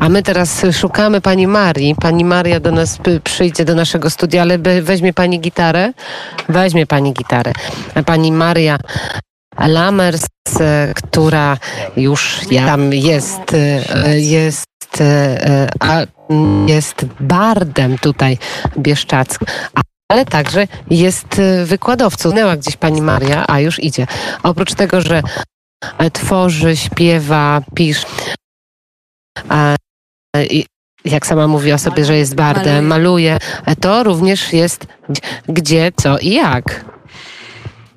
A my teraz szukamy pani Marii. Pani Maria do nas przyjdzie do naszego studia, ale weźmie pani gitarę? Weźmie pani gitarę. Pani Maria Lamers, która już tam jest, jest, jest bardem tutaj bieszczackim ale także jest wykładowcą. Znęła gdzieś pani Maria, a już idzie. Oprócz tego, że tworzy, śpiewa, pisze, jak sama mówi o sobie, że jest bardem, maluje, to również jest gdzie, co i jak.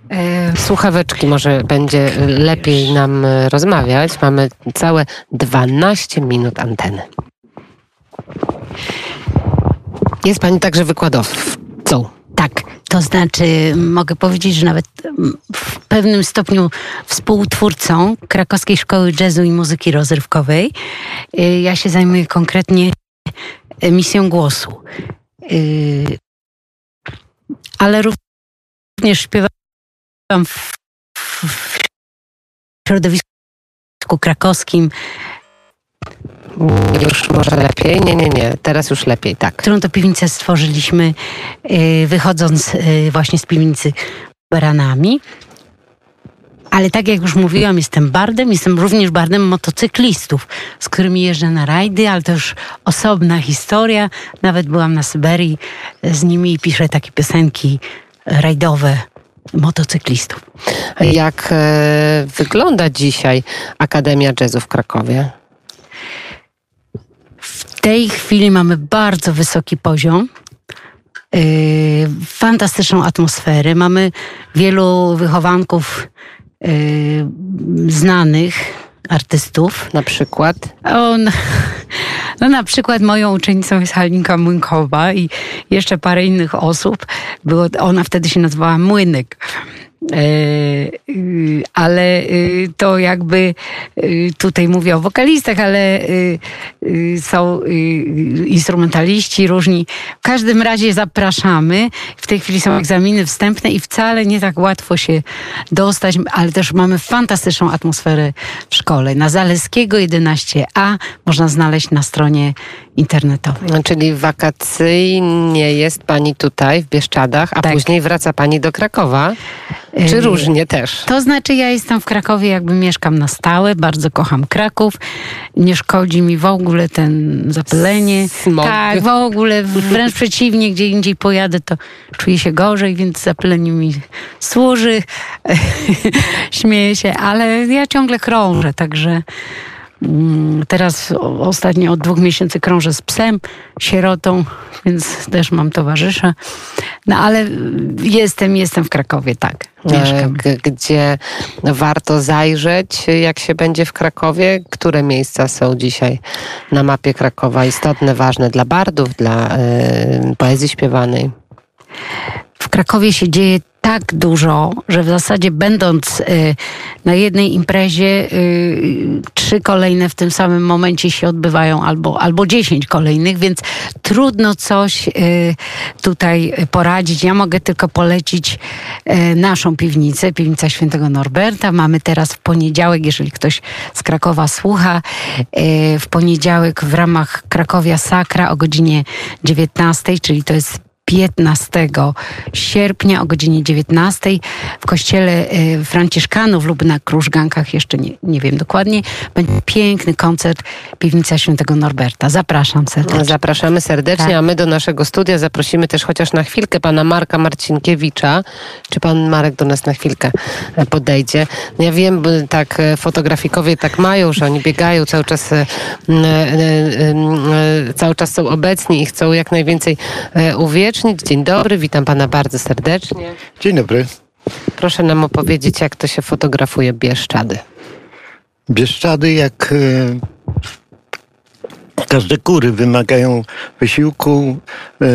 E, słuchaweczki może będzie lepiej nam rozmawiać. Mamy całe 12 minut anteny. Jest pani także wykładowcą. Tak, to znaczy mogę powiedzieć, że nawet w pewnym stopniu współtwórcą Krakowskiej Szkoły Jazzu i Muzyki Rozrywkowej. Y, ja się zajmuję konkretnie emisją głosu. Y, ale również śpiewam w, w środowisku krakowskim. Już może lepiej? Nie, nie, nie. Teraz już lepiej, tak. Którą to piwnicę stworzyliśmy, y, wychodząc y, właśnie z piwnicy baranami. Ale tak jak już mówiłam, jestem bardem, jestem również bardem motocyklistów, z którymi jeżdżę na rajdy, ale to już osobna historia. Nawet byłam na Syberii z nimi i piszę takie piosenki rajdowe motocyklistów. Jak e, wygląda dzisiaj Akademia Jazzu w Krakowie? W tej chwili mamy bardzo wysoki poziom. Yy, fantastyczną atmosferę. Mamy wielu wychowanków yy, znanych artystów. Na przykład? O, no, no, na przykład moją uczennicą jest Halinka Młynkowa i jeszcze parę innych osób. Było, ona wtedy się nazywała Młynek. E, y, ale y, to jakby y, tutaj mówię o wokalistach, ale są instrumentaliści różni. W każdym razie zapraszamy. W tej chwili są egzaminy wstępne i wcale nie tak łatwo się dostać, ale też mamy fantastyczną atmosferę w szkole. Na Zaleskiego 11a można znaleźć na stronie internetowej. Czyli wakacyjnie jest pani tutaj w Bieszczadach, a tak. później wraca pani do Krakowa? Czy różnie też? To znaczy, ja jestem w Krakowie, jakby mieszkam na stałe, bardzo kocham Kraków. Nie szkodzi mi w ogóle ten zapylenie. Smog. Tak, w ogóle, wręcz przeciwnie, gdzie indziej pojadę, to czuję się gorzej, więc zapylenie mi służy. Śmieję się, ale ja ciągle krążę, także teraz ostatnio od dwóch miesięcy krążę z psem, sierotą, więc też mam towarzysza. No ale jestem, jestem w Krakowie, tak. Mieszkam. Gdzie warto zajrzeć, jak się będzie w Krakowie? Które miejsca są dzisiaj na mapie Krakowa istotne, ważne dla bardów, dla y, poezji śpiewanej? W Krakowie się dzieje tak dużo, że w zasadzie będąc y, na jednej imprezie y, trzy kolejne w tym samym momencie się odbywają albo, albo dziesięć kolejnych, więc trudno coś y, tutaj poradzić. Ja mogę tylko polecić naszą piwnicę, piwnica świętego Norberta. Mamy teraz w poniedziałek, jeżeli ktoś z Krakowa słucha, w poniedziałek w ramach Krakowia Sakra o godzinie 19, czyli to jest 15 sierpnia o godzinie 19 w kościele y, Franciszkanów lub na Krużgankach, jeszcze nie, nie wiem dokładnie, będzie piękny koncert Piwnica Świętego Norberta. Zapraszam serdecznie. Zapraszamy serdecznie, tak. a my do naszego studia zaprosimy też chociaż na chwilkę pana Marka Marcinkiewicza. Czy pan Marek do nas na chwilkę e, podejdzie? Ja wiem, tak e, fotografikowie tak mają, że oni biegają cały czas, e, cały czas są obecni i chcą jak najwięcej Dzień dobry, witam pana bardzo serdecznie. Dzień dobry. Proszę nam opowiedzieć, jak to się fotografuje Bieszczady. Bieszczady, jak e, każde kury, wymagają wysiłku, e,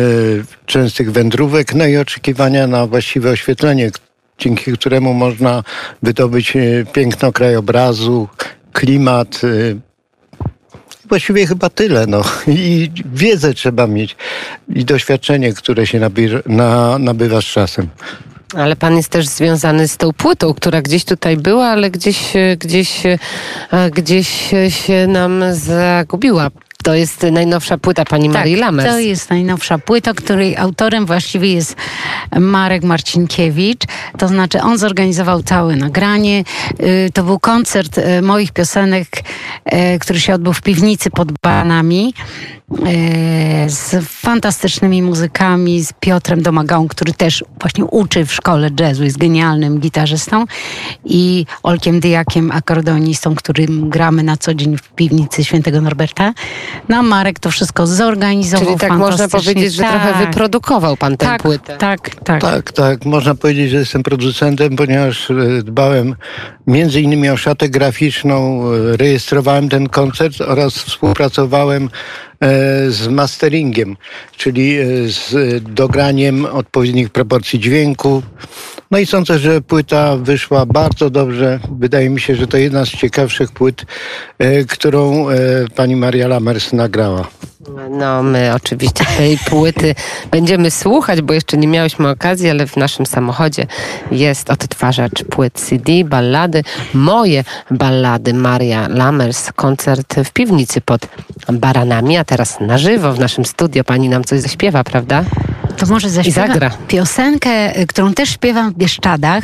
częstych wędrówek, no i oczekiwania na właściwe oświetlenie, dzięki któremu można wydobyć e, piękno krajobrazu, klimat, właściwie chyba tyle. No. I wiedzę trzeba mieć i doświadczenie, które się nabywa, na, nabywa z czasem. Ale pan jest też związany z tą płytą, która gdzieś tutaj była, ale gdzieś, gdzieś, gdzieś się nam zagubiła. to jest najnowsza płyta pani Marii tak, Lamers. to jest najnowsza płyta, której autorem właściwie jest Marek Marcinkiewicz. To znaczy on zorganizował całe nagranie. Y, to był koncert y, moich piosenek, y, który się odbył w piwnicy pod Banami z fantastycznymi muzykami, z Piotrem Domagałą, który też właśnie uczy w szkole jazzu, jest genialnym gitarzystą i Olkiem Dyjakiem, akordeonistą, którym gramy na co dzień w piwnicy Świętego Norberta. No Marek to wszystko zorganizował Czyli tak można powiedzieć, że tak. trochę wyprodukował pan tę tak, płytę. Tak, tak. Tak, tak. Można powiedzieć, że jestem producentem, ponieważ e, dbałem między innymi o szatę graficzną, e, rejestrowałem ten koncert oraz współpracowałem e, z masteringiem, czyli z dograniem odpowiednich proporcji dźwięku. No i sądzę, że płyta wyszła bardzo dobrze. Wydaje mi się, że to jedna z ciekawszych płyt, którą pani Maria Lamers nagrała. No, my oczywiście tej płyty będziemy słuchać, bo jeszcze nie miałyśmy okazji, ale w naszym samochodzie jest odtwarzacz płyt CD, ballady, moje ballady. Maria Lamers, koncert w piwnicy pod baranami, a teraz na żywo w naszym studio. Pani nam coś zaśpiewa, prawda? To może zaśpiewa piosenkę, którą też śpiewam w Bieszczadach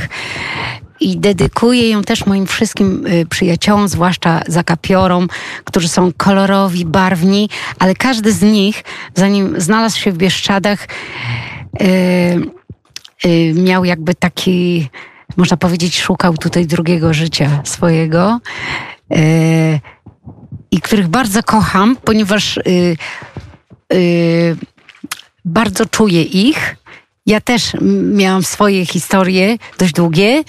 i dedykuję ją też moim wszystkim y, przyjaciołom, zwłaszcza zakapiorom, którzy są kolorowi, barwni, ale każdy z nich, zanim znalazł się w Bieszczadach, yy, yy, miał jakby taki, można powiedzieć, szukał tutaj drugiego życia swojego. Yy, I których bardzo kocham, ponieważ bardzo czuję ich ja też miałam swoje historie, dość długie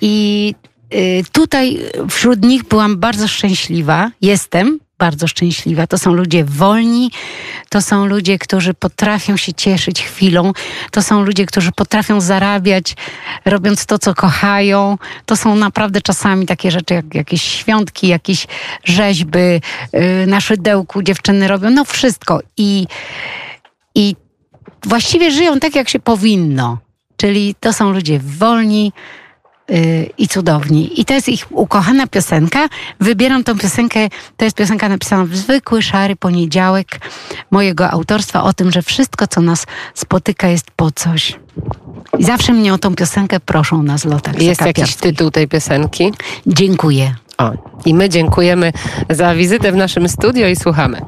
i y, tutaj wśród nich byłam bardzo szczęśliwa. Jestem bardzo szczęśliwa. To są ludzie wolni, to są ludzie, którzy potrafią się cieszyć chwilą, to są ludzie, którzy potrafią zarabiać, robiąc to, co kochają. To są naprawdę czasami takie rzeczy jak jakieś świątki, jakieś rzeźby y, na szydełku dziewczyny robią, no wszystko. I, i właściwie żyją tak, jak się powinno. Czyli to są ludzie wolni yy, i cudowni. I to jest ich ukochana piosenka. Wybieram tą piosenkę, to jest piosenka napisana w zwykły, szary poniedziałek mojego autorstwa o tym, że wszystko, co nas spotyka, jest po coś. I zawsze mnie o tą piosenkę proszą na zlotach. Jest jakiś tytuł tej piosenki? Dziękuję. O, i my dziękujemy za wizytę w naszym studio i słuchamy.